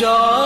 କର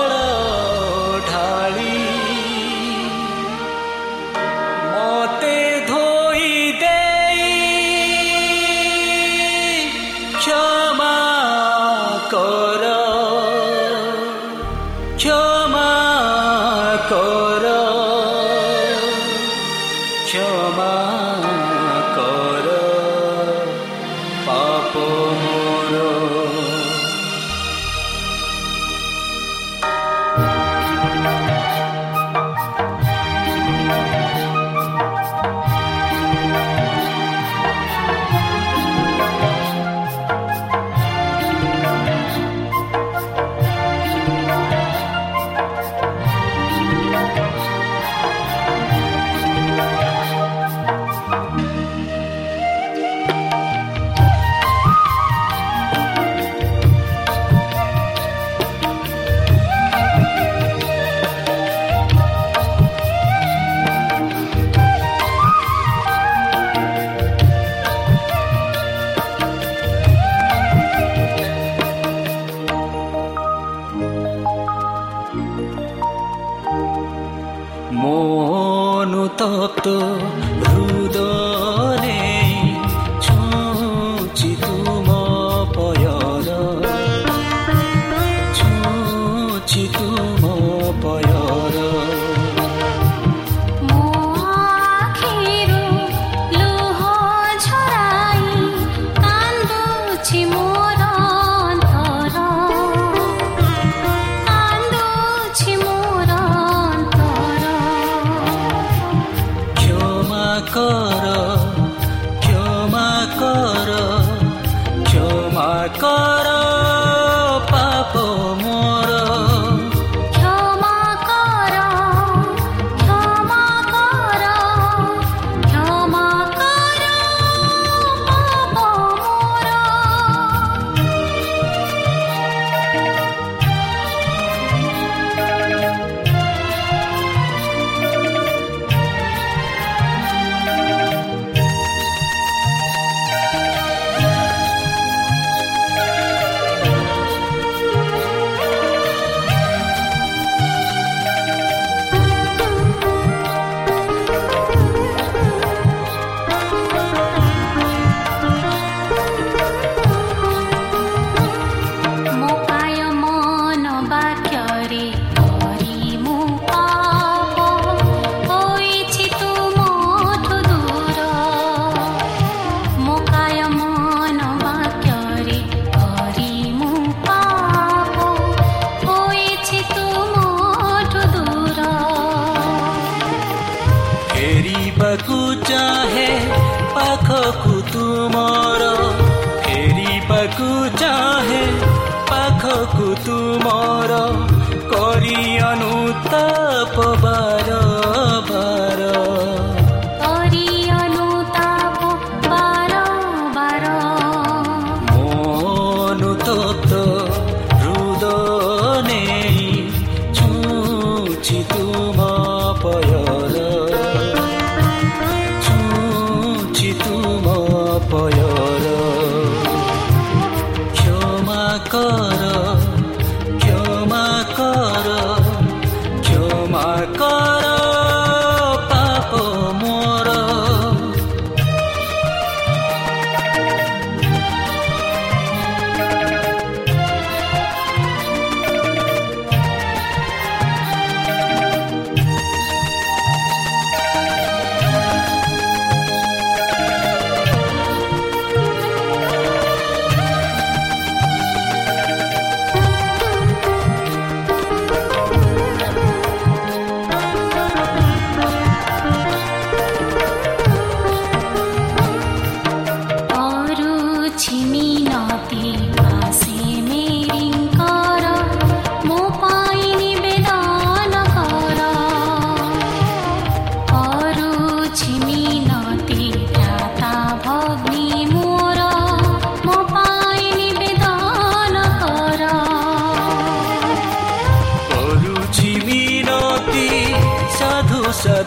to go.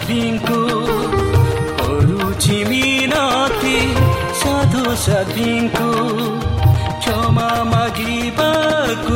साथीको अरू छिमिनाति साधु साथीको क्षमा मागी बाकु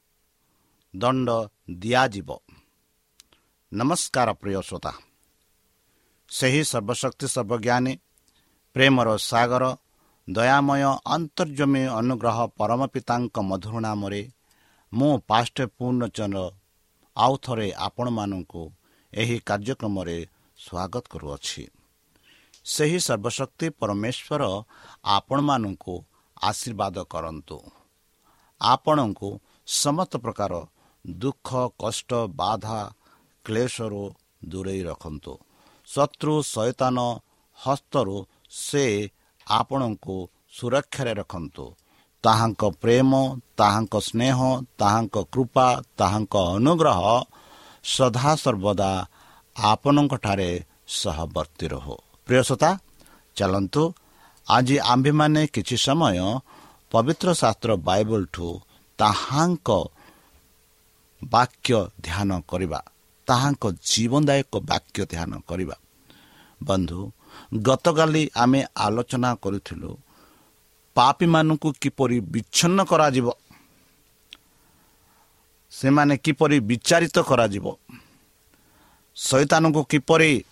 ଦଣ୍ଡ ଦିଆଯିବ। ନମସ୍କାର ପ୍ରିୟ ଶ୍ରୋତା। ସେହି ସର୍ବଶକ୍ତି ସର୍ବଜ୍ଞାନୀ ପ୍ରେମର ସାଗର ଦୟାମୟ ଅନ୍ତର୍ଜମୀ ଅନୁଗ୍ରହ ପରମ ପିତାଙ୍କ ମଧୁର ନାମରେ ମୁଁ ପାଷ୍ଟ ପୂର୍ଣ୍ଣଚନ୍ଦ୍ର ଆଉ ଥରେ ଆପଣମାନଙ୍କୁ ଏହି କାର୍ଯ୍ୟକ୍ରମରେ ସ୍ୱାଗତ କରୁଅଛି। ସେହି ସର୍ବଶକ୍ତି ପରମେଶ୍ୱର ଆପଣମାନଙ୍କୁ ଆଶୀର୍ବାଦ କରନ୍ତୁ। ଆପଣଙ୍କୁ ସମସ୍ତ ପ୍ରକାର ଦୁଃଖ କଷ୍ଟ ବାଧା କ୍ଲେଶରୁ ଦୂରେଇ ରଖନ୍ତୁ। ଶତ୍ରୁ ସୈତାନ ହସ୍ତରୁ ସେ ଆପଣଙ୍କୁ ସୁରକ୍ଷାରେ ରଖନ୍ତୁ। ତାହାଙ୍କ ପ୍ରେମ ତାହାଙ୍କ ସ୍ନେହ ତାହାଙ୍କ କୃପା ତାହାଙ୍କ ଅନୁଗ୍ରହ ସଦାସର୍ବଦା ଆପଣଙ୍କଠାରେ ସହବର୍ତ୍ତୀ ରହୁ। ପ୍ରିୟସତା ଚାଲନ୍ତୁ। ଆଜି ଆମ୍ଭେମାନେ କିଛି ସମୟ ପବିତ୍ର ଶାସ୍ତ୍ର ବାଇବଲଠୁ ତାହାଙ୍କ ବାକ୍ୟ ଧ୍ୟାନ କରିବା। ତାହାଙ୍କ ଜୀବନଦାୟକ ବାକ୍ୟ ଧ୍ୟାନ କରିବା। ବନ୍ଧୁ ଗତକାଲି ଆମେ ଆଲୋଚନା କରୁଥିଲୁ ପାପୀମାନଙ୍କୁ କିପରି ବିଚ୍ଛିନ୍ନ କରାଯିବ? ସେମାନେ କିପରି ବିଚାରିତ କରାଯିବ? ଶୈତାନଙ୍କୁ କିପରି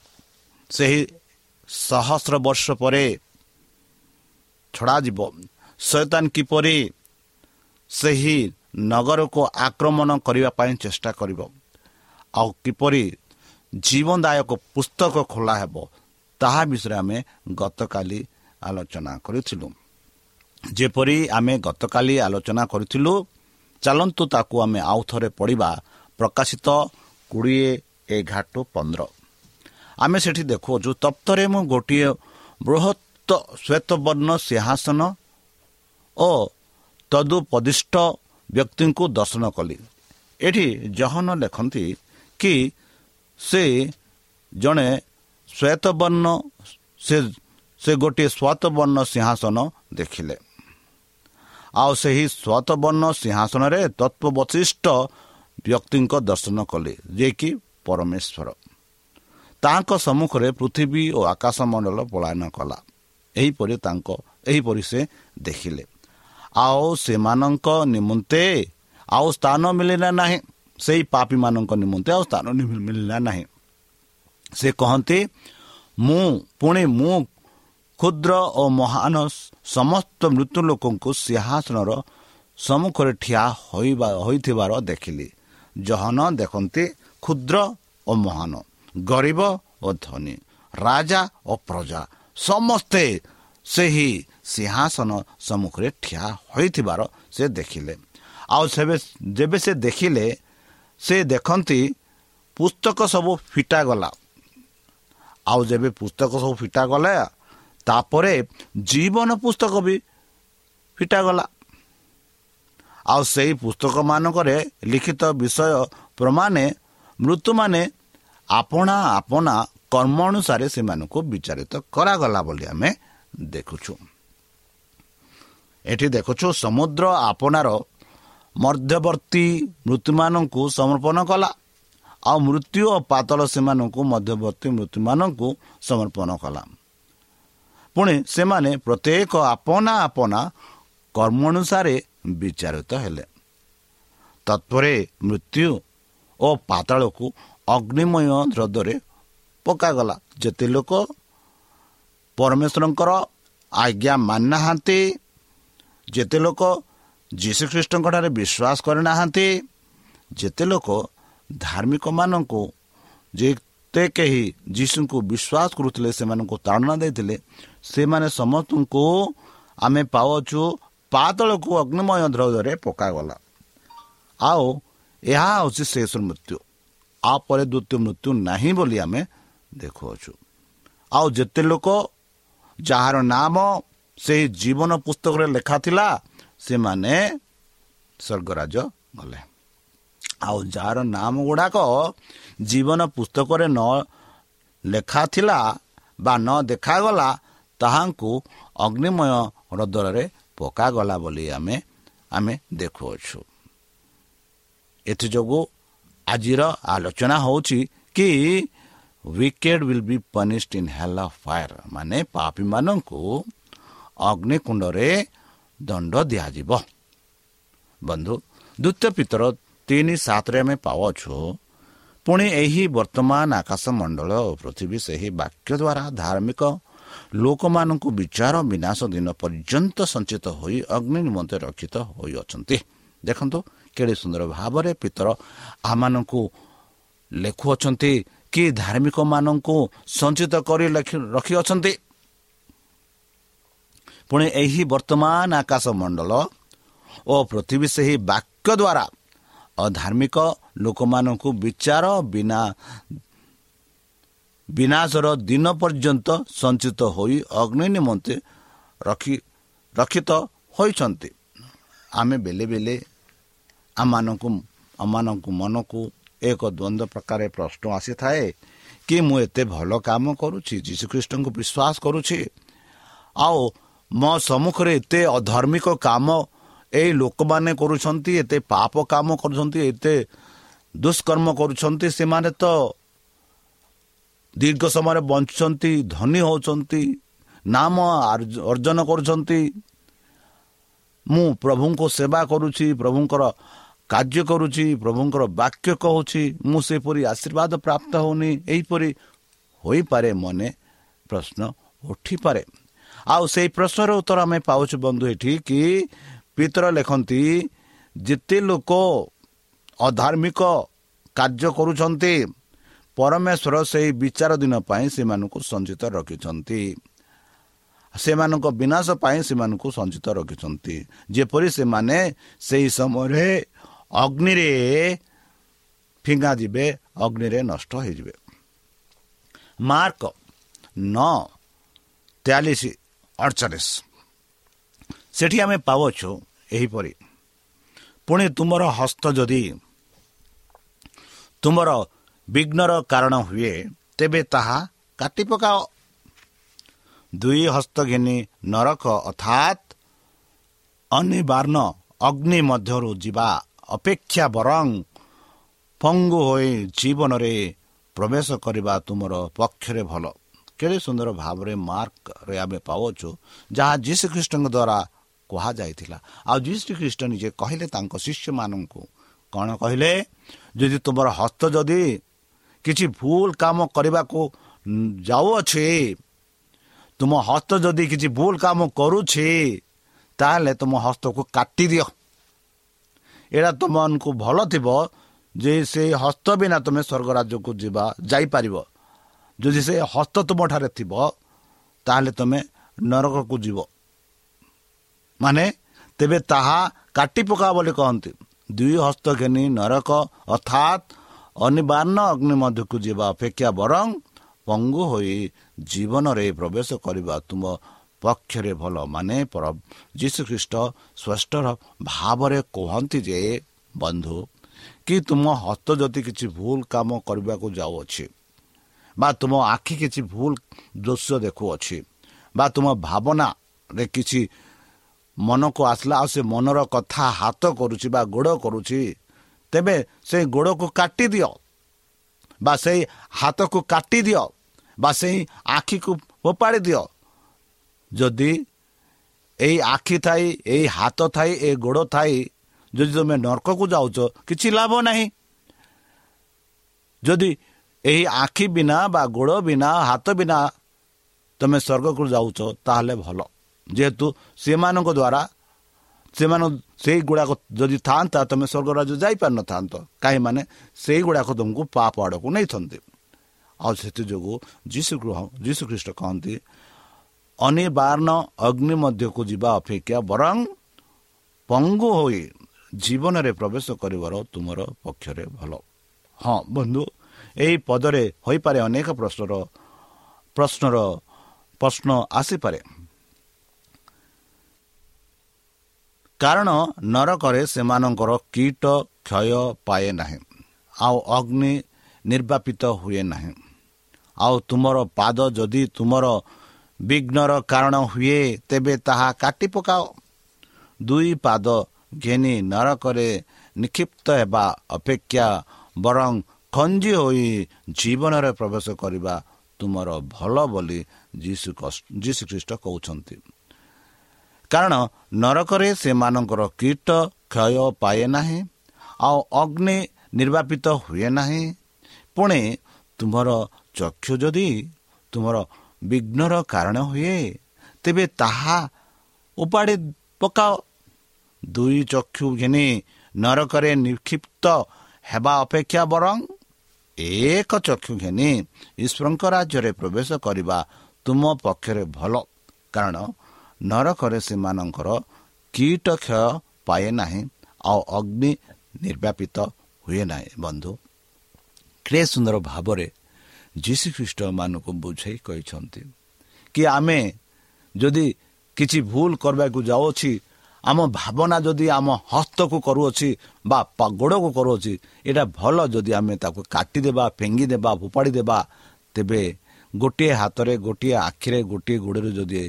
ସେହି ସହସ୍ର ବର୍ଷ ପରେ ଛଡ଼ାଯିବ? ଶୈତାନ କିପରି ସେହି ନଗରକୁ ଆକ୍ରମଣ କରିବା ପାଇଁ ଚେଷ୍ଟା କରିବ। ଆଉ କିପରି ଜୀବନଦାୟକ ପୁସ୍ତକ ଖୋଲା ହେବ ତାହା ବିଷୟରେ ଆମେ ଗତକାଲି ଆଲୋଚନା କରିଥିଲୁ। ଯେପରି ଆମେ ଗତକାଲି ଆଲୋଚନା କରିଥିଲୁ ଚାଲନ୍ତୁ ତାକୁ ଆମେ ଆଉ ଥରେ ପଢ଼ିବା। ପ୍ରକାଶିତ କୋଡ଼ିଏ ଏଗାର ପନ୍ଦର। ଆମେ ସେଠି ଦେଖୁଅଛୁ ତପ୍ତରେ ମୁଁ ଗୋଟିଏ ବୃହତ୍ତ ଶ୍ୱେତବର୍ଣ୍ଣ ସିଂହାସନ ଓ ତଦୁପଦିଷ୍ଟ ବ୍ୟକ୍ତିଙ୍କୁ ଦର୍ଶନ କଲି। ଏଠି ଜହନ ଲେଖନ୍ତି କି ସେ ଜଣେ ଶ୍ୱେତବର୍ଣ୍ଣ ସେ ସେ ଗୋଟିଏ ଶ୍ୱେତବର୍ଣ୍ଣ ସିଂହାସନ ଦେଖିଲେ। ଆଉ ସେହି ଶ୍ୱେତବର୍ଣ୍ଣ ସିଂହାସନରେ ତତ୍ଵବଶିଷ୍ଟ ବ୍ୟକ୍ତିଙ୍କ ଦର୍ଶନ କଲେ ଯିଏକି ପରମେଶ୍ୱର। ତାଙ୍କ ସମ୍ମୁଖରେ ପୃଥିବୀ ଓ ଆକାଶମଣ୍ଡଳ ପଳାୟନ କଲା। ଏହିପରି ତାଙ୍କ ଏହିପରି ସେ ଦେଖିଲେ। ଆଉ ସେମାନଙ୍କ ନିମନ୍ତେ ଆଉ ସ୍ଥାନ ମିଳିଲା ନାହିଁ ସେଇ ପାପୀମାନଙ୍କ ନିମନ୍ତେ ଆଉ ସ୍ଥାନ ମିଳିଲା ନାହିଁ ସେ କହନ୍ତି ମୁଁ ପୁଣି ମୁଁ କ୍ଷୁଦ୍ର ଓ ମହାନ ସମସ୍ତ ମୃତ୍ୟୁ ଲୋକଙ୍କୁ ସିଂହାସନର ସମ୍ମୁଖରେ ଠିଆ ହୋଇବା ହୋଇଥିବାର ଦେଖିଲି ଜହନ ଦେଖନ୍ତି କ୍ଷୁଦ୍ର ଓ ମହାନ ଗରିବ ଓ ଧନୀ ରାଜା ଓ ପ୍ରଜା ସମସ୍ତେ ସେହି ସିଂହାସନ ସମ୍ମୁଖରେ ଠିଆ ହୋଇଥିବାର ସେ ଦେଖିଲେ ଆଉ ସେବେ ଯେବେ ସେ ଦେଖିଲେ ସେ ଦେଖନ୍ତି ପୁସ୍ତକ ସବୁ ଫିଟାଗଲା ଆଉ ଯେବେ ପୁସ୍ତକ ସବୁ ଫିଟାଗଲା ତାପରେ ଜୀବନ ପୁସ୍ତକ ବି ଫିଟାଗଲା ଆଉ ସେହି ପୁସ୍ତକମାନଙ୍କରେ ଲିଖିତ ବିଷୟ ପ୍ରମାଣେ ମୃତ୍ୟୁମାନେ ଆପଣା ଆପଣା କର୍ମ ଅନୁସାରେ ସେମାନଙ୍କୁ ବିଚାରିତ କରାଗଲା ବୋଲି ଆମେ ଦେଖୁଛୁ ଏଠି ଦେଖୁଛୁ ସମୁଦ୍ର ଆପଣାର ମଧ୍ୟବର୍ତ୍ତୀ ମୃତ୍ୟୁମାନଙ୍କୁ ସମର୍ପଣ କଲା ଆଉ ମୃତ୍ୟୁ ଓ ପାତଳ ସେମାନଙ୍କୁ ମଧ୍ୟବର୍ତ୍ତୀ ମୃତ୍ୟୁମାନଙ୍କୁ ସମର୍ପଣ କଲା। ପୁଣି ସେମାନେ ପ୍ରତ୍ୟେକ ଆପଣା ଆପଣା କର୍ମ ଅନୁସାରେ ବିଚାରିତ ହେଲେ। ତତ୍ପରେ ମୃତ୍ୟୁ ଓ ପାତାଳକୁ ଅଗ୍ନିମୟ ହ୍ରଦରେ ପକାଗଲା। ଯେତେ ଲୋକ ପରମେଶ୍ୱରଙ୍କର ଆଜ୍ଞା ମାନିନାହାନ୍ତି ଯେତେ ଲୋକ ଯୀଶୁଖ୍ରୀଷ୍ଟଙ୍କଠାରେ ବିଶ୍ୱାସ କରିନାହାନ୍ତି ଯେତେ ଲୋକ ଧାର୍ମିକମାନଙ୍କୁ ଯେତେ କେହି ଯୀଶୁଙ୍କୁ ବିଶ୍ୱାସ କରୁଥିଲେ ସେମାନଙ୍କୁ ତାଡ଼ନା ଦେଇଥିଲେ ସେମାନେ ସମସ୍ତଙ୍କୁ ଆମେ ପାଉଛୁ ପାତଳକୁ ଅଗ୍ନିମୟ ଦ୍ରବ୍ୟରେ ପକାଗଲା। ଆଉ ଏହା ହେଉଛି ଶେଷ ମୃତ୍ୟୁ। ଆ ପରେ ଦ୍ୱିତୀୟ ମୃତ୍ୟୁ ନାହିଁ ବୋଲି ଆମେ ଦେଖୁଅଛୁ। ଆଉ ଯେତେ ଲୋକ ଯାହାର ନାମ ସେହି ଜୀବନ ପୁସ୍ତକରେ ଲେଖା ଥିଲା ସେମାନେ ସ୍ୱର୍ଗରାଜ ଗଲେ ଆଉ ଯାହାର ନାମ ଗୁଡ଼ାକ ଜୀବନ ପୁସ୍ତକରେ ନ ଲେଖା ଥିଲା ବା ନ ଦେଖାଗଲା ତାହାଙ୍କୁ ଅଗ୍ନିମୟ ହ୍ରଦରେ ପକାଗଲା ବୋଲି ଆମେ ଆମେ ଦେଖୁଅଛୁ ଏଥିଯୋଗୁଁ ଆଜିର ଆଲୋଚନା ହେଉଛି କି wicked will be punished in hell of fire ମାନେ ପାପୀମାନଙ୍କୁ ଅଗ୍ନିକୁଣ୍ଡରେ ଦଣ୍ଡ ଦିଆଯିବ ବନ୍ଧୁ ଦ୍ୱିତୀୟ ପିତର ତିନି ସାତରେ ଆମେ ପାଉଛୁ ପୁଣି ଏହି ବର୍ତ୍ତମାନ ଆକାଶ ମଣ୍ଡଳ ଓ ପୃଥିବୀ ସେହି ବାକ୍ୟ ଦ୍ୱାରା ଧାର୍ମିକ ଲୋକମାନଙ୍କୁ ବିଚାର ବିନାଶ ଦିନ ପର୍ଯ୍ୟନ୍ତ ସଞ୍ଚିତ ହୋଇ ଅଗ୍ନି ନିମନ୍ତେ ରକ୍ଷିତ ହୋଇଅଛନ୍ତି ଦେଖନ୍ତୁ କେଡ଼େ ସୁନ୍ଦର ଭାବରେ ପିତର ଆମମାନଙ୍କୁ ଲେଖୁଅଛନ୍ତି କି ଧାର୍ମିକମାନଙ୍କୁ ସଞ୍ଚିତ କରି ରଖିଅଛନ୍ତି ପୁଣି ଏହି ବର୍ତ୍ତମାନ ଆକାଶ ମଣ୍ଡଳ ଓ ପୃଥିବୀ ସେହି ବାକ୍ୟ ଦ୍ୱାରା ଅଧାର୍ମିକ ଲୋକମାନଙ୍କୁ ବିଚାର ବିନା ବିନାଶର ଦିନ ପର୍ଯ୍ୟନ୍ତ ସଞ୍ଚିତ ହୋଇ ଅଗ୍ନି ନିମନ୍ତେ ରଖି ରକ୍ଷିତ ହୋଇଛନ୍ତି। ଆମେ ବେଲେ ବେଲେ ଆମମାନଙ୍କୁ ଆମମାନଙ୍କୁ ମନକୁ ଏକ ଦ୍ୱନ୍ଦ୍ୱ ପ୍ରକାର ପ୍ରଶ୍ନ ଆସିଥାଏ କି ମୁଁ ଏତେ ଭଲ କାମ କରୁଛି ଯୀଶୁଖ୍ରୀଷ୍ଟଙ୍କୁ ବିଶ୍ୱାସ କରୁଛି। ଆଉ ମୋ ସମ୍ମୁଖରେ ଏତେ ଅଧାର୍ମିକ କାମ ଏଇ ଲୋକମାନେ କରୁଛନ୍ତି ଏତେ ପାପ କାମ କରୁଛନ୍ତି ଏତେ ଦୁଷ୍କର୍ମ କରୁଛନ୍ତି ସେମାନେ ତ ଦୀର୍ଘ ସମୟରେ ବଞ୍ଚୁଛନ୍ତି ଧନୀ ହେଉଛନ୍ତି ନାମ ଅର୍ଜନ କରୁଛନ୍ତି। ମୁଁ ପ୍ରଭୁଙ୍କୁ ସେବା କରୁଛି ପ୍ରଭୁଙ୍କର କାର୍ଯ୍ୟ କରୁଛି ପ୍ରଭୁଙ୍କର ବାକ୍ୟ କହୁଛି ମୁଁ ସେପରି ଆଶୀର୍ବାଦ ପ୍ରାପ୍ତ ହେଉନି ଏହିପରି ହୋଇପାରେ ମନେ ପ୍ରଶ୍ନ ଉଠିପାରେ। ଆଉ ସେଇ ପ୍ରଶ୍ନର ଉତ୍ତର ଆମେ ପାଉଛୁ ବନ୍ଧୁ ଏଠି କି ପିତର ଲେଖନ୍ତି ଯେତେ ଲୋକ ଅଧାର୍ମିକ କାର୍ଯ୍ୟ କରୁଛନ୍ତି ପରମେଶ୍ୱର ସେହି ବିଚାର ଦିନ ପାଇଁ ସେମାନଙ୍କୁ ସଞ୍ଚିତ ରଖିଛନ୍ତି। ସେମାନଙ୍କ ବିନାଶ ପାଇଁ ସେମାନଙ୍କୁ ସଞ୍ଚିତ ରଖିଛନ୍ତି। ଯେପରି ସେମାନେ ସେହି ସମୟରେ ଅଗ୍ନିରେ ଫିଙ୍ଗା ଯିବେ ଅଗ୍ନିରେ ନଷ୍ଟ ହୋଇଯିବେ। ମାର୍କ ନଅ ତେୟାଳିଶ ଅଡ଼ଚାଳିଶ ସେଠି ଆମେ ପାଉଛୁ ଏହିପରି ପୁଣି ତୁମର ହସ୍ତ ଯଦି ତୁମର ବିଘ୍ନର କାରଣ ହୁଏ ତେବେ ତାହା କାଟି ପକାଅ ଦୁଇ ହସ୍ତ ଘେନି ନରକ ଅର୍ଥାତ୍ ଅନିବାର୍ଣ୍ଣ ଅଗ୍ନି ମଧ୍ୟରୁ ଯିବା ଅପେକ୍ଷା ବରଂ ପଙ୍ଗୁ ହୋଇ ଜୀବନରେ ପ୍ରବେଶ କରିବା ତୁମର ପକ୍ଷରେ ଭଲ। କେଡ଼େ ସୁନ୍ଦର ଭାବରେ ମାର୍କରେ ଆମେ ପାଉଛୁ ଯାହା ଯୀଶୁ ଖ୍ରୀଷ୍ଟଙ୍କ ଦ୍ୱାରା କୁହାଯାଇଥିଲା। ଆଉ ଯୀଶୁ ଖ୍ରୀଷ୍ଟ ନିଜେ କହିଲେ ତାଙ୍କ ଶିଷ୍ୟମାନଙ୍କୁ କ'ଣ କହିଲେ? ଯଦି ତୁମର ହସ୍ତ ଯଦି କିଛି ଭୁଲ କାମ କରିବାକୁ ଯାଉଅଛି ତୁମ ହସ୍ତ ଯଦି କିଛି ଭୁଲ କାମ କରୁଛି ତାହେଲେ ତୁମ ହସ୍ତକୁ କାଟିଦିଅ ଏଇଟା ତୁମମାନଙ୍କୁ ଭଲ ଥିବ ଯେ ସେ ହସ୍ତ ବିନା ତୁମେ ସ୍ୱର୍ଗ ରାଜ୍ୟକୁ ଯିବା ଯାଇପାରିବ। ଯଦି ସେ ହସ୍ତ ତୁମଠାରେ ଥିବ ତାହେଲେ ତୁମେ ନରକକୁ ଯିବ। ମାନେ ତେବେ ତାହା କାଟି ପକା ବୋଲି କହନ୍ତି। ଦୁଇ ହସ୍ତ ଘେନି ନରକ ଅର୍ଥାତ୍ ଅନିବାର୍ଯ୍ୟ ଅଗ୍ନି ମଧ୍ୟକୁ ଯିବା ଅପେକ୍ଷା ବରଂ ପଙ୍ଗୁ ହୋଇ ଜୀବନରେ ପ୍ରବେଶ କରିବା ତୁମ ପକ୍ଷରେ ଭଲ। ମାନେ ଯୀଶୁଖ୍ରୀଷ୍ଟ ସ୍ପଷ୍ଟର ଭାବରେ କୁହନ୍ତି ଯେ ବନ୍ଧୁ କି ତୁମ ହସ୍ତ ଯଦି କିଛି ଭୁଲ କାମ କରିବାକୁ ଯାଉଅଛି। ବା ତୁମ ଆଖି କିଛି ଭୁଲ ଦୃଶ୍ୟ ଦେଖୁଅଛି ବା ତୁମ ଭାବନାରେ କିଛି ମନକୁ ଆସିଲା ଆଉ ସେ ମନର କଥା ହାତ କରୁଛି ବା ଗୋଡ଼ କରୁଛି ତେବେ ସେଇ ଗୋଡ଼କୁ କାଟିଦିଅ ବା ସେଇ ହାତକୁ କାଟିଦିଅ ବା ସେଇ ଆଖିକୁ ଫୋପାଡ଼ି ଦିଅ। ଯଦି ଏଇ ଆଖି ଥାଇ ଏଇ ହାତ ଥାଇ ଏ ଗୋଡ଼ ଥାଇ ଯଦି ତୁମେ ନର୍କକୁ ଯାଉଛ କିଛି ଲାଭ ନାହିଁ। ଯଦି ଏହି ଆଖି ବିନା ବା ଗୋଡ଼ ବିନା ହାତ ବିନା ତୁମେ ସ୍ୱର୍ଗକୁ ଯାଉଛ ତାହେଲେ ଭଲ। ଯେହେତୁ ସେମାନଙ୍କ ଦ୍ୱାରା ସେମାନେ ସେଇ ଗୁଡ଼ାକ ଯଦି ଥାଆନ୍ତା ତୁମେ ସ୍ୱର୍ଗରାଜ ଯାଇପାରିନଥାନ୍ତ। କାହିଁମାନେ ସେଇଗୁଡ଼ାକ ତୁମକୁ ପାପ ଆଡ଼କୁ ନେଇଥାନ୍ତି। ଆଉ ସେଥିଯୋଗୁଁ ଯୀଶୁ ଯୀଶୁଖ୍ରୀଷ୍ଟ କହନ୍ତି ଅନିବାର୍ଯ୍ୟ ଅଗ୍ନି ମଧ୍ୟକୁ ଯିବା ଅପେକ୍ଷା ବରଂ ପଙ୍ଗୁ ହୋଇ ଜୀବନରେ ପ୍ରବେଶ କରିବାର ତୁମର ପକ୍ଷରେ ଭଲ। ହଁ ବନ୍ଧୁ। ଏହି ପଦରେ ହୋଇପାରେ ଅନେକ ପ୍ରଶ୍ନର ପ୍ରଶ୍ନର ପ୍ରଶ୍ନ ଆସିପାରେ। କାରଣ ନରକରେ ସେମାନଙ୍କର କୀଟ କ୍ଷୟ ପାଏ ନାହିଁ ଆଉ ଅଗ୍ନି ନିର୍ବାପିତ ହୁଏ ନାହିଁ। ଆଉ ତୁମର ପାଦ ଯଦି ତୁମର ବିଘ୍ନର କାରଣ ହୁଏ ତେବେ ତାହା କାଟି ପକାଅ। ଦୁଇ ପାଦ ଘେନି ନରକରେ ନିକ୍ଷିପ୍ତ ହେବା ଅପେକ୍ଷା ବରଂ ଖଞ୍ଜି ହୋଇ ଜୀବନରେ ପ୍ରବେଶ କରିବା ତୁମର ଭଲ ବୋଲି ଯୀଶୁ ଯୀଶୁଖ୍ରୀଷ୍ଟ କହୁଛନ୍ତି। କାରଣ ନରକରେ ସେମାନଙ୍କର କୀଟ କ୍ଷୟ ପାଏ ନାହିଁ ଆଉ ଅଗ୍ନି ନିର୍ବାପିତ ହୁଏ ନାହିଁ। ପୁଣି ତୁମର ଚକ୍ଷୁ ଯଦି ତୁମର ବିଘ୍ନର କାରଣ ହୁଏ ତେବେ ତାହା ଉପାଡ଼ି ପକାଅ। ଦୁଇ ଚକ୍ଷୁ ଘେନି ନରକରେ ନିକ୍ଷିପ୍ତ ହେବା ଅପେକ୍ଷା ବରଂ ଏକ ଚକ୍ଷୁ ଘେନି ଈଶ୍ୱରଙ୍କ ରାଜ୍ୟରେ ପ୍ରବେଶ କରିବା ତୁମ ପକ୍ଷରେ ଭଲ। କାରଣ ନରକରେ ସେମାନଙ୍କର କୀଟ କ୍ଷୟ ପାଏ ନାହିଁ ଆଉ ଅଗ୍ନି ନିର୍ବାପିତ ହୁଏ ନାହିଁ। ବନ୍ଧୁ କେ ସୁନ୍ଦର ଭାବରେ ଯୀଶୁଖ୍ରୀଷ୍ଟମାନଙ୍କୁ ବୁଝାଇ କହିଛନ୍ତି କି ଆମେ ଯଦି କିଛି ଭୁଲ କରିବାକୁ ଯାଉଅଛି ଆମ ଭାବନା ଯଦି ଆମ ହସ୍ତକୁ କରୁଅଛି ବା ଗୋଡ଼କୁ କରୁଅଛି ଏଇଟା ଭଲ ଯଦି ଆମେ ତାକୁ କାଟିଦେବା ଫିଙ୍ଗିଦେବା ଫୋପାଡ଼ି ଦେବା ତେବେ ଗୋଟିଏ ହାତରେ ଗୋଟିଏ ଆଖିରେ ଗୋଟିଏ ଗୋଡ଼ରେ ଯଦି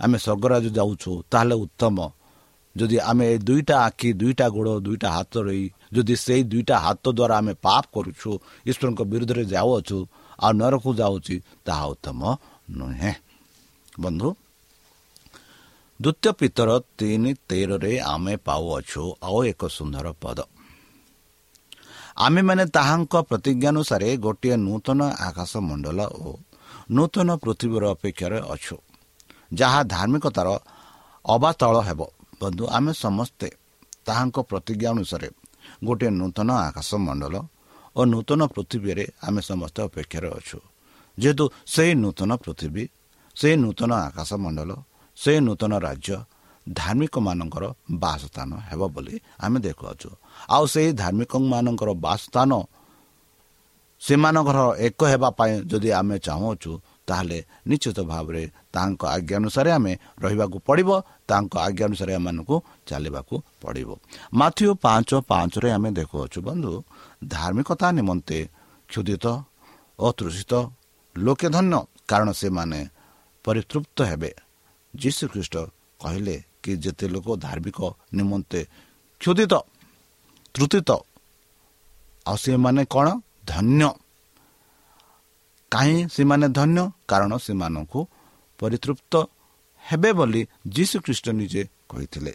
ଆମେ ସ୍ୱର୍ଗରାଜ ଯାଉଛୁ ତାହେଲେ ଉତ୍ତମ। ଯଦି ଆମେ ଏ ଦୁଇଟା ଆଖି ଦୁଇଟା ଗୋଡ଼ ଦୁଇଟା ହାତ ରହି ଯଦି ସେଇ ଦୁଇଟା ହାତ ଦ୍ୱାରା ଆମେ ପାପ କରୁଛୁ ଈଶ୍ୱରଙ୍କ ବିରୁଦ୍ଧରେ ଯାଉଅଛୁ ଆଉ ନରକୁ ଯାଉଛି ତାହା ଉତ୍ତମ ନୁହେଁ। ବନ୍ଧୁ ଦ୍ୱିତୀୟ ପିତର ତିନି ତେରରେ ଆମେ ପାଉଅଛୁ ଆଉ ଏକ ସୁନ୍ଦର ପଦ ଆମେମାନେ ତାହାଙ୍କ ପ୍ରତିଜ୍ଞାନୁସାରେ ଗୋଟିଏ ନୂତନ ଆକାଶ ମଣ୍ଡଳ ଓ ନୂତନ ପୃଥିବୀର ଅପେକ୍ଷାରେ ଅଛୁ ଯାହା ଧାର୍ମିକତାର ଅବାତଳ ହେବ ବନ୍ଧୁ ଆମେ ସମସ୍ତେ ତାହାଙ୍କ ପ୍ରତିଜ୍ଞା ଅନୁସାରେ ଗୋଟିଏ ନୂତନ ଆକାଶ ମଣ୍ଡଳ ଓ ନୂତନ ପୃଥିବୀରେ ଆମେ ସମସ୍ତେ ଅପେକ୍ଷାରେ ଅଛୁ ଯେହେତୁ ସେହି ନୂତନ ପୃଥିବୀ ସେହି ନୂତନ ଆକାଶ ସେହି ନୂତନ ରାଜ୍ୟ ଧାର୍ମିକମାନଙ୍କର ବାସସ୍ଥାନ ହେବ ବୋଲି ଆମେ ଦେଖୁଅଛୁ। ଆଉ ସେହି ଧାର୍ମିକମାନଙ୍କର ବାସସ୍ଥାନ ସେମାନଙ୍କର ଏକ ହେବା ପାଇଁ ଯଦି ଆମେ ଚାହୁଁଅଛୁ ତାହେଲେ ନିଶ୍ଚିତ ଭାବରେ ତାଙ୍କ ଆଜ୍ଞା ଅନୁସାରେ ଆମେ ରହିବାକୁ ପଡ଼ିବ। ତାଙ୍କ ଆଜ୍ଞା ଅନୁସାରେ ଏମାନଙ୍କୁ ଚାଲିବାକୁ ପଡ଼ିବ। ମାଥିଓ ପାଞ୍ଚ ପାଞ୍ଚରେ ଆମେ ଦେଖୁଅଛୁ ବନ୍ଧୁ ଧାର୍ମିକତା ନିମନ୍ତେ କ୍ଷୁଦିତ ଓ ତୃଷିତ ଲୋକେ ଧନ୍ୟ କାରଣ ସେମାନେ ପରିତୃପ୍ତ ହେବେ। ଯୀଶୁଖ୍ରୀଷ୍ଟ କହିଲେ କି ଯେତେ ଲୋକ ଧାର୍ମିକ ନିମନ୍ତେ କ୍ଷୁଦିତ ତ୍ରୁତିତ ଆଉ ସେମାନେ କ'ଣ? ଧନ୍ୟ। କାହିଁ ସେମାନେ ଧନ୍ୟ? କାରଣ ସେମାନଙ୍କୁ ପରିତୃପ୍ତ ହେବେ ବୋଲି ଯୀଶୁଖ୍ରୀଷ୍ଟ ନିଜେ କହିଥିଲେ।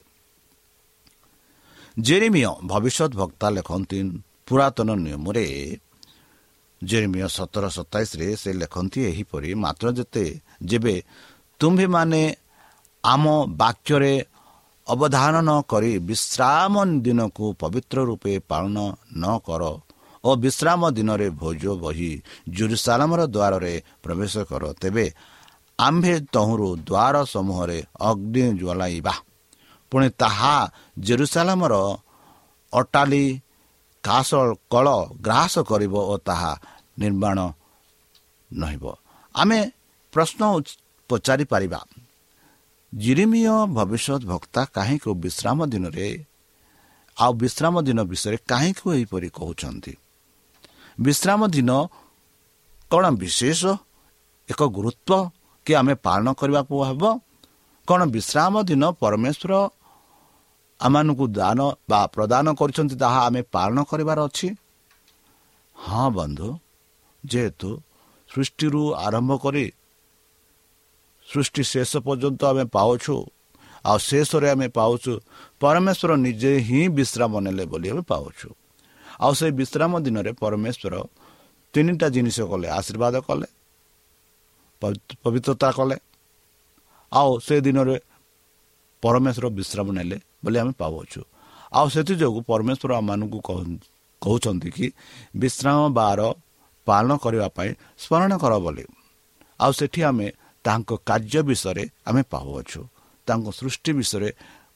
ଜେରିମିୟ ଭବିଷ୍ୟତ ବକ୍ତା ଲେଖନ୍ତି ପୁରାତନ ନିୟମରେ ଜେରିମିୟ ସତର ସତାଇଶରେ ସେ ଲେଖନ୍ତି ଏହିପରି ମାତ୍ର ଯେତେ ଯେବେ ତୁମ୍ଭେମାନେ ଆମ ବାକ୍ୟରେ ଅବଧାନ ନ କରି ବିଶ୍ରାମ ଦିନକୁ ପବିତ୍ର ରୂପେ ପାଳନ ନ କର ଓ ବିଶ୍ରାମ ଦିନରେ ଭୋଜ ବହି ଜୁରୁସାଲାମର ଦ୍ୱାରରେ ପ୍ରବେଶ କର। ତେବେ ଆମ୍ଭେ ତହୁରୁ ଦ୍ୱାର ସମୂହରେ ଅଗ୍ନି ଜ୍ୱଳାଇବା। ପୁଣି ତାହା ଜେରୁସାଲାମର ଅଟାଲି କାସ କଳ ଗ୍ରାସ କରିବ ଓ ତାହା ନିର୍ମାଣ ନହିବ। ଆମେ ପ୍ରଶ୍ନ ପଚାରିପାରିବା ଜିରିମିୟ ଭବିଷ୍ୟତ ବକ୍ତା କାହିଁକି ବିଶ୍ରାମ ଦିନରେ ଆଉ ବିଶ୍ରାମ ଦିନ ବିଷୟରେ କାହିଁକି ଏହିପରି କହୁଛନ୍ତି ବିଶ୍ରାମ ଦିନ କ'ଣ ବିଶେଷ ଏକ ଗୁରୁତ୍ୱ କି ଆମେ ପାଳନ କରିବାକୁ ହେବ କ'ଣ ବିଶ୍ରାମ ଦିନ ପରମେଶ୍ୱର ଆମମାନଙ୍କୁ ଦାନ ବା ପ୍ରଦାନ କରିଛନ୍ତି ତାହା ଆମେ ପାଳନ କରିବାର ଅଛି ହଁ ବନ୍ଧୁ ଯେହେତୁ ସୃଷ୍ଟିରୁ ଆରମ୍ଭ କରି ସୃଷ୍ଟି ଶେଷ ପର୍ଯ୍ୟନ୍ତ ଆମେ ପାଉଛୁ ଆଉ ଶେଷରେ ଆମେ ପାଉଛୁ ପରମେଶ୍ୱର ନିଜେ ହିଁ ବିଶ୍ରାମ ନେଲେ ବୋଲି ଆମେ ପାଉଛୁ। ଆଉ ସେ ବିଶ୍ରାମ ଦିନରେ ପରମେଶ୍ୱର ତିନିଟା ଜିନିଷ କଲେ ଆଶୀର୍ବାଦ କଲେ ପବିତ୍ରତା କଲେ ଆଉ ସେ ଦିନରେ ପରମେଶ୍ୱର ବିଶ୍ରାମ ନେଲେ ବୋଲି ଆମେ ପାଉଛୁ। ଆଉ ସେଥିଯୋଗୁଁ ପରମେଶ୍ୱର ଆମମାନଙ୍କୁ କହୁଛନ୍ତି କି ବିଶ୍ରାମ ବାର ପାଳନ କରିବା ପାଇଁ ସ୍ମରଣ କର ବୋଲି। ଆଉ ସେଠି ଆମେ ତାଙ୍କ କାର୍ଯ୍ୟ ବିଷୟରେ ଆମେ ପାଉଅଛୁ ତାଙ୍କ ସୃଷ୍ଟି ବିଷୟରେ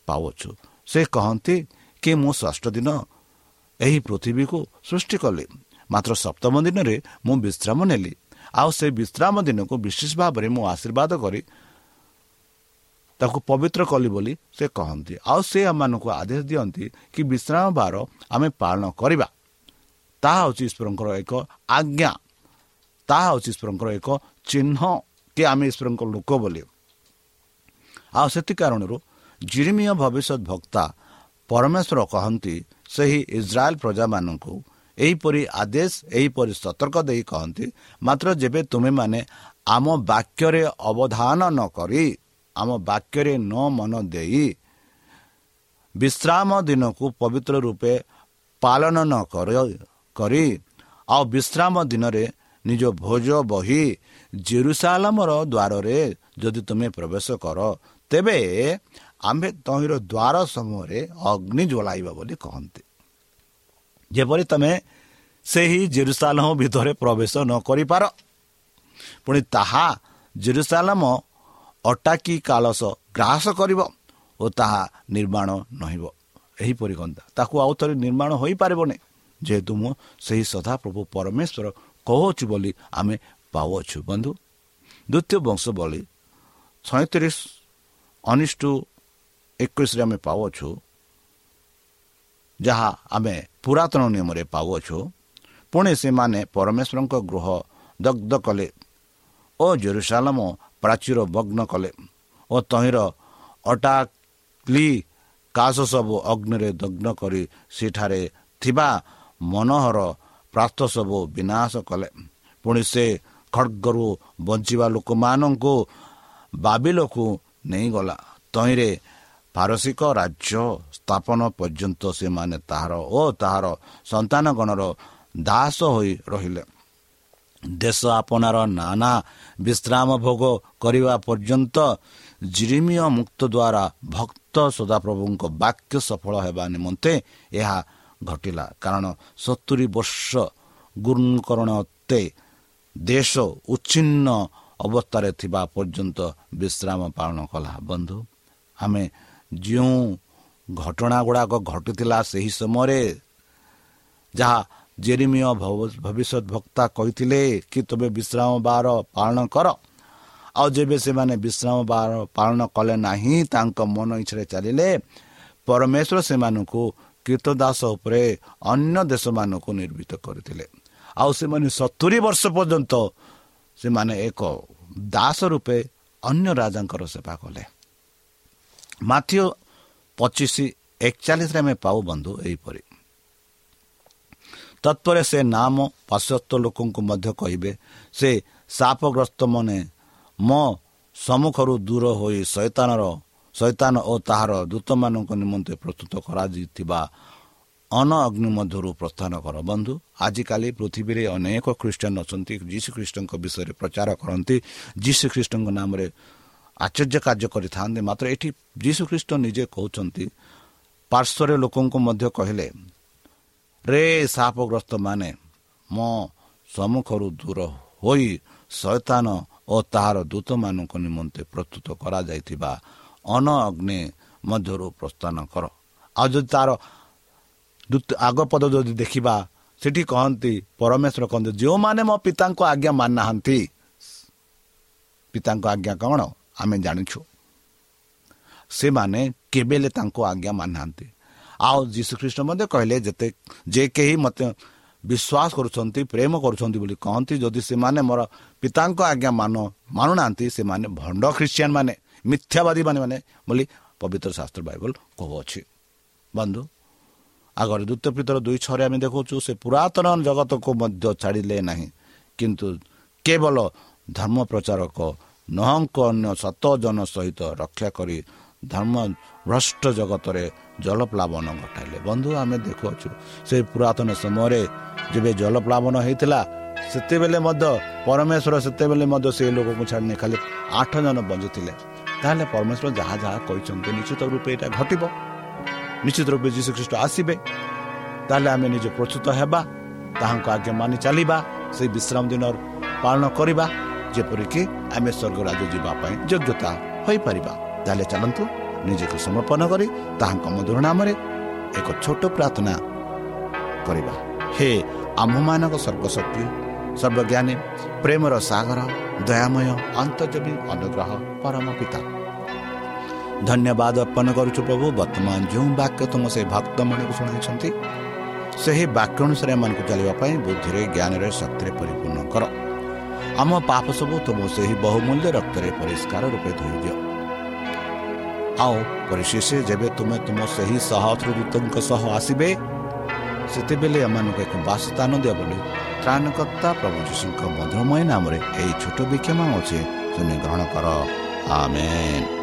ପାଉଅଛୁ। ସେ କହନ୍ତି କି ମୁଁ ଷଷ୍ଠ ଦିନ ଏହି ପୃଥିବୀକୁ ସୃଷ୍ଟି କଲି। ମାତ୍ର ସପ୍ତମ ଦିନରେ ମୁଁ ବିଶ୍ରାମ ନେଲି। ଆଉ ସେ ବିଶ୍ରାମ ଦିନକୁ ବିଶେଷ ଭାବରେ ମୁଁ ଆଶୀର୍ବାଦ କରି ତାକୁ ପବିତ୍ର କଲି ବୋଲି ସେ କହନ୍ତି। ଆଉ ସେ ଆମମାନଙ୍କୁ ଆଦେଶ ଦିଅନ୍ତି କି ବିଶ୍ରାମ ବାର ଆମେ ପାଳନ କରିବା। ତାହା ହେଉଛି ଈଶ୍ୱରଙ୍କର ଏକ ଆଜ୍ଞା। ତାହା ହେଉଛି ଈଶ୍ୱରଙ୍କର ଏକ ଚିହ୍ନ। କି ଆମେ ଈଶ୍ୱରଙ୍କ ଲୋକ ବୋଲି ଆଉ ସେଥି କାରଣରୁ ଜିରିମିୟ ଭବିଷ୍ୟତ ଭକ୍ତା ପରମେଶ୍ୱର କହନ୍ତି ସେହି ଇସ୍ରାଏଲ ପ୍ରଜାମାନଙ୍କୁ ଏହିପରି ଆଦେଶ ଏହିପରି ସତର୍କ ଦେଇ କହନ୍ତି ମାତ୍ର ଯେବେ ତୁମେମାନେ ଆମ ବାକ୍ୟରେ ଅବଧାନ ନ କରି ଆମ ବାକ୍ୟରେ ନ ମନ ଦେଇ ବିଶ୍ରାମ ଦିନକୁ ପବିତ୍ର ରୂପେ ପାଳନ ନ କରି ଆଉ ବିଶ୍ରାମ ଦିନରେ ନିଜ ଭୋଜ ବହି ଜେରୁସାଲାମର ଦ୍ୱାରରେ ଯଦି ତୁମେ ପ୍ରବେଶ କର ତେବେ ଆମ୍ଭେ ତହିଁର ଦ୍ୱାର ସମୟରେ ଅଗ୍ନି ଜ୍ୱଳାଇବା ବୋଲି କହନ୍ତି। ଯେପରି ତୁମେ ସେହି ଜେରୁସାଲମ ଭିତରେ ପ୍ରବେଶ ନ କରିପାର ପୁଣି ତାହା ଜେରୁସାଲାମ ଅଟାକି କାଳସ ଗ୍ରାସ କରିବ ଓ ତାହା ନିର୍ମାଣ ନହିବ। ଏହିପରି କନ୍ତା ତାକୁ ଆଉ ଥରେ ନିର୍ମାଣ ହୋଇପାରିବନି। ଯେହେତୁ ମୁଁ ସେହି ସଦାପ୍ରଭୁ ପରମେଶ୍ୱର କହୁଅଛୁ ବୋଲି ଆମେ ପାଉଅଛୁ ବନ୍ଧୁ ଦ୍ୱିତୀୟ ବଂଶ ବଳି ସଇଁତିରିଶ ଅନିଷ୍ଟ ଏକୋଇଶରେ ଆମେ ପାଉଅଛୁ ଯାହା ଆମେ ପୁରାତନ ନିୟମରେ ପାଉଅଛୁ ପୁଣି ସେମାନେ ପରମେଶ୍ୱରଙ୍କ ଗୃହ ଦଗ୍ଧ କଲେ ଓ ଜେରୁସାଲାମ ପ୍ରାଚୀର ଭଗ୍ନ କଲେ ଓ ତହିଁର ଅଟାକ୍ଲି କାଶ ସବୁ ଅଗ୍ନିରେ ଦଗ୍ନ କରି ସେଠାରେ ଥିବା ମନୋହର ପ୍ରାସ୍ତ ସବୁ ବିନାଶ କଲେ। ପୁଣି ସେ ଖଡ଼ଗରୁ ବଞ୍ଚିବା ଲୋକମାନଙ୍କୁ ବାବିଲକୁ ନେଇଗଲା। ତହିଁରେ ପାରସିକ ରାଜ୍ୟ ସ୍ଥାପନ ପର୍ଯ୍ୟନ୍ତ ସେମାନେ ତାହାର ଓ ତାହାର ସନ୍ତାନଗଣର ଦାସ ହୋଇ ରହିଲେ। ଦେଶ ଆପଣାର ନାନା ବିଶ୍ରାମ ଭୋଗ କରିବା ପର୍ଯ୍ୟନ୍ତ ଜିରିମିୟ ମୁକ୍ତ ଦ୍ୱାରା ଭକ୍ତ ସଦାପ୍ରଭୁଙ୍କ ବାକ୍ୟ ସଫଳ ହେବା ନିମନ୍ତେ ଏହା ଘଟିଲା। କାରଣ ସତୁରି ବର୍ଷ ଗୁରୁକରଣତେ ଦେଶ ଉଚ୍ଛିନ୍ନ ଅବସ୍ଥାରେ ଥିବା ପର୍ଯ୍ୟନ୍ତ ବିଶ୍ରାମ ପାଳନ କଲା ବନ୍ଧୁ ଆମେ ଯେଉଁ ଘଟଣା ଗୁଡ଼ାକ ଘଟିଥିଲା ସେହି ସମୟରେ ଯାହା ଜେରିମିୟ ଭବିଷ୍ୟତ ଭକ୍ତା କହିଥିଲେ କି ତୁମେ ବିଶ୍ରାମ ବାର ପାଳନ କର। ଆଉ ଯେବେ ସେମାନେ ବିଶ୍ରାମ ବାର ପାଳନ କଲେ ନାହିଁ ତାଙ୍କ ମନ ଇଚ୍ଛାରେ ଚାଲିଲେ ପରମେଶ୍ୱର ସେମାନଙ୍କୁ କୀର୍ତ୍ତଦାସ ଉପରେ ଅନ୍ୟ ଦେଶମାନଙ୍କୁ ନିର୍ମିତ କରିଥିଲେ। ଆଉ ସେମାନେ ସତୁରି ବର୍ଷ ପର୍ଯ୍ୟନ୍ତ ସେମାନେ ଏକ ଦାସ ରୂପେ ଅନ୍ୟ ରାଜାଙ୍କର ସେବା କଲେ। ମାଥିଓ ପଚିଶ ଏକଚାଳିଶରେ ଆମେ ପାଉ ବନ୍ଧୁ ଏହିପରି। ତତ୍ପରେ ସେ ନାମ ପାଶ୍ଚାତ୍ୟ ଲୋକଙ୍କୁ ମଧ୍ୟ କହିବେ ସେ ସାପଗ୍ରସ୍ତ ମନେ ମୋ ସମ୍ମୁଖରୁ ଦୂର ହୋଇ ଶୈତାନର ଶୈତାନ ଓ ତାହାର ଦୂତମାନଙ୍କ ନିମନ୍ତେ ପ୍ରସ୍ତୁତ କରାଯାଇଥିବା ଅନ ଅଗ୍ନି ମଧ୍ୟରୁ ପ୍ରସ୍ଥାନ କର ବନ୍ଧୁ ଆଜିକାଲି ପୃଥିବୀରେ ଅନେକ ଖ୍ରୀଷ୍ଟିଆନ ଅଛନ୍ତି ଯୀଶୁ ଖ୍ରୀଷ୍ଟଙ୍କ ବିଷୟରେ ପ୍ରଚାର କରନ୍ତି। ଯୀଶୁ ଖ୍ରୀଷ୍ଟଙ୍କ ନାମରେ ଆଶ୍ଚର୍ଯ୍ୟ କାର୍ଯ୍ୟ କରିଥାନ୍ତି। ମାତ୍ର ଏଠି ଯୀଶୁ ଖ୍ରୀଷ୍ଟ ନିଜେ କହୁଛନ୍ତି ପାର୍ଶ୍ୱରେ ଲୋକଙ୍କୁ ମଧ୍ୟ କହିଲେ ରେ ସାପଗ୍ରସ୍ତ ମାନେ ମୋ ସମ୍ମୁଖରୁ ଦୂର ହୋଇ ଶୈତାନ ଓ ତାହାର ଦୂତମାନଙ୍କ ନିମନ୍ତେ ପ୍ରସ୍ତୁତ କରାଯାଇଥିବା ଅନ ଅଗ୍ନି ମଧ୍ୟରୁ ପ୍ରସ୍ଥାନ କର। ଆଉ ଯଦି ତାର ଆଗ ପଦ ଯଦି ଦେଖିବା ସେଠି କହନ୍ତି ପରମେଶ୍ୱର କହନ୍ତି ଯେଉଁମାନେ ମୋ ପିତାଙ୍କ ଆଜ୍ଞା ମାନୁନାହାନ୍ତି ପିତାଙ୍କ ଆଜ୍ଞା କ'ଣ? ଆମେ ଜାଣିଛୁ। ସେମାନେ କେବେ ହେଲେ ତାଙ୍କୁ ଆଜ୍ଞା ମାନୁନାହାନ୍ତି ଆଉ ଯୀଶୁଖ୍ରୀଷ୍ଟ ମଧ୍ୟ କହିଲେ ଯେତେ ଯେ କେହି ମୋତେ ବିଶ୍ୱାସ କରୁଛନ୍ତି ପ୍ରେମ କରୁଛନ୍ତି ବୋଲି କହନ୍ତି ଯଦି ସେମାନେ ମୋର ପିତାଙ୍କ ଆଜ୍ଞା ମାନ ମାନୁନାହାନ୍ତି ସେମାନେ ଭଣ୍ଡ ଖ୍ରୀଷ୍ଟିଆନ ମାନେ ମିଥ୍ୟାବାଦୀ ମାନେ ମାନେ ବୋଲି ପବିତ୍ର ଶାସ୍ତ୍ର ବାଇବଲ କହୁଅଛି। ବନ୍ଧୁ ଆଗରେ ଦ୍ୱିତୀୟ ପିତର ଦୁଇ ଛଅରେ ଆମେ ଦେଖୁଛୁ ସେ ପୁରାତନ ଜଗତକୁ ମଧ୍ୟ ଛାଡ଼ିଲେ ନାହିଁ। କିନ୍ତୁ କେବଳ ଧର୍ମ ପ୍ରଚାରକ ନହଙ୍କ ଅନ୍ୟ ସତ ଜନ ସହିତ ରକ୍ଷା କରି ଧର୍ମ ଭ୍ରଷ୍ଟ ଜଗତରେ ଜଳପ୍ଲାବନ ଘଟାଇଲେ। ବନ୍ଧୁ ଆମେ ଦେଖୁଅଛୁ ସେ ପୁରାତନ ସମୟରେ ଯେବେ ଜଳପ୍ଲାବନ ହେଇଥିଲା ସେତେବେଳେ ମଧ୍ୟ ପରମେଶ୍ୱର ସେତେବେଳେ ମଧ୍ୟ ସେ ଲୋକକୁ ଛାଡ଼ିନି ଖାଲି ଆଠ ଜଣ ବଞ୍ଚିଥିଲେ। ତାହେଲେ ପରମେଶ୍ୱର ଯାହା ଯାହା କହିଛନ୍ତି ନିଶ୍ଚିତ ରୂପେ ଏଇଟା ଘଟିବ। ନିଶ୍ଚିତ ରୂପେ ଯୀଶୁଖ୍ରୀଷ୍ଟ ଆସିବେ ତାହେଲେ ଆମେ ନିଜେ ପ୍ରସ୍ତୁତ ହେବା ତାହାଙ୍କ ଆଜ୍ଞା ମାନି ଚାଲିବା ସେଇ ବିଶ୍ରାମ ଦିନ ପାଳନ କରିବା ଯେପରିକି ଆମେ ସ୍ୱର୍ଗ ରାଜ୍ୟ ଯିବା ପାଇଁ ଯୋଗ୍ୟତା ହୋଇପାରିବା ତାହେଲେ ଚାଲନ୍ତୁ ନିଜକୁ ସମର୍ପଣ କରି ତାହାଙ୍କ ମଧୁର ନାମରେ ଏକ ଛୋଟ ପ୍ରାର୍ଥନା କରିବା ହେ ଆମ୍ଭମାନଙ୍କ ସର୍ବଶକ୍ତି ସର୍ବଜ୍ଞାନୀ ପ୍ରେମର ସାଗର ଦୟାମୟ ଅନ୍ତର୍ଜୀବୀ ଅନୁଗ୍ରହ ପରମ ପିତା ଧନ୍ୟବାଦ ଅର୍ପଣ କରୁଛୁ ପ୍ରଭୁ ବର୍ତ୍ତମାନ ଯେଉଁ ବାକ୍ୟ ତୁମ ସେ ଭକ୍ତମାନଙ୍କୁ ଶୁଣାଇଛନ୍ତି ସେହି ବାକ୍ୟ ଅନୁସାରେ ଏମାନଙ୍କୁ ଚାଲିବା ପାଇଁ ବୁଦ୍ଧିରେ ଜ୍ଞାନରେ ଶକ୍ତିରେ ପରିପୂର୍ଣ୍ଣ କର। ଆମ ପାପ ସବୁ ତୁମ ସେହି ବହୁମୂଲ୍ୟ ରକ୍ତରେ ପରିଷ୍କାର ରୂପେ ଧୋଇଦିଅ ଆଉ ପରିଶେଷ ଯେବେ ତୁମେ ତୁମ ସେହି ସହସ୍ରଦୂତଙ୍କ ସହ ଆସିବେ ସେତେବେଳେ ଏମାନଙ୍କୁ ଏକ ବାସସ୍ଥାନ ଦିଅ ବୋଲି ତ୍ରାଣକର୍ତ୍ତା ପ୍ରଭୁ ଯୀଶୁଙ୍କ ମଧୁରମୟ ନାମରେ ଏହି ଛୋଟ ବିକ୍ଷମ ଅଛି ତୁମେ ଗ୍ରହଣ କର। ଆମେନ୍।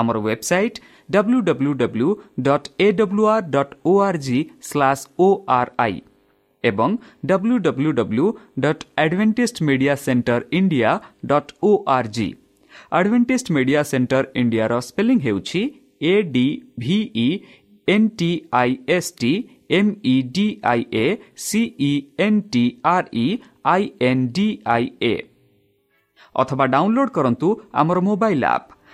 ଆମର website W W W dot A W R dot O R G slash O R I ଏବଂ W W W dot Adventist Media Centre India dot O R G Adventist Media Centre ଇଣ୍ଡିଆର spelling ହେଉଛି A D V E N T I S T M E D I A C E N T R E I N D I A ଅଥବା download କରନ୍ତୁ ଆମର mobile app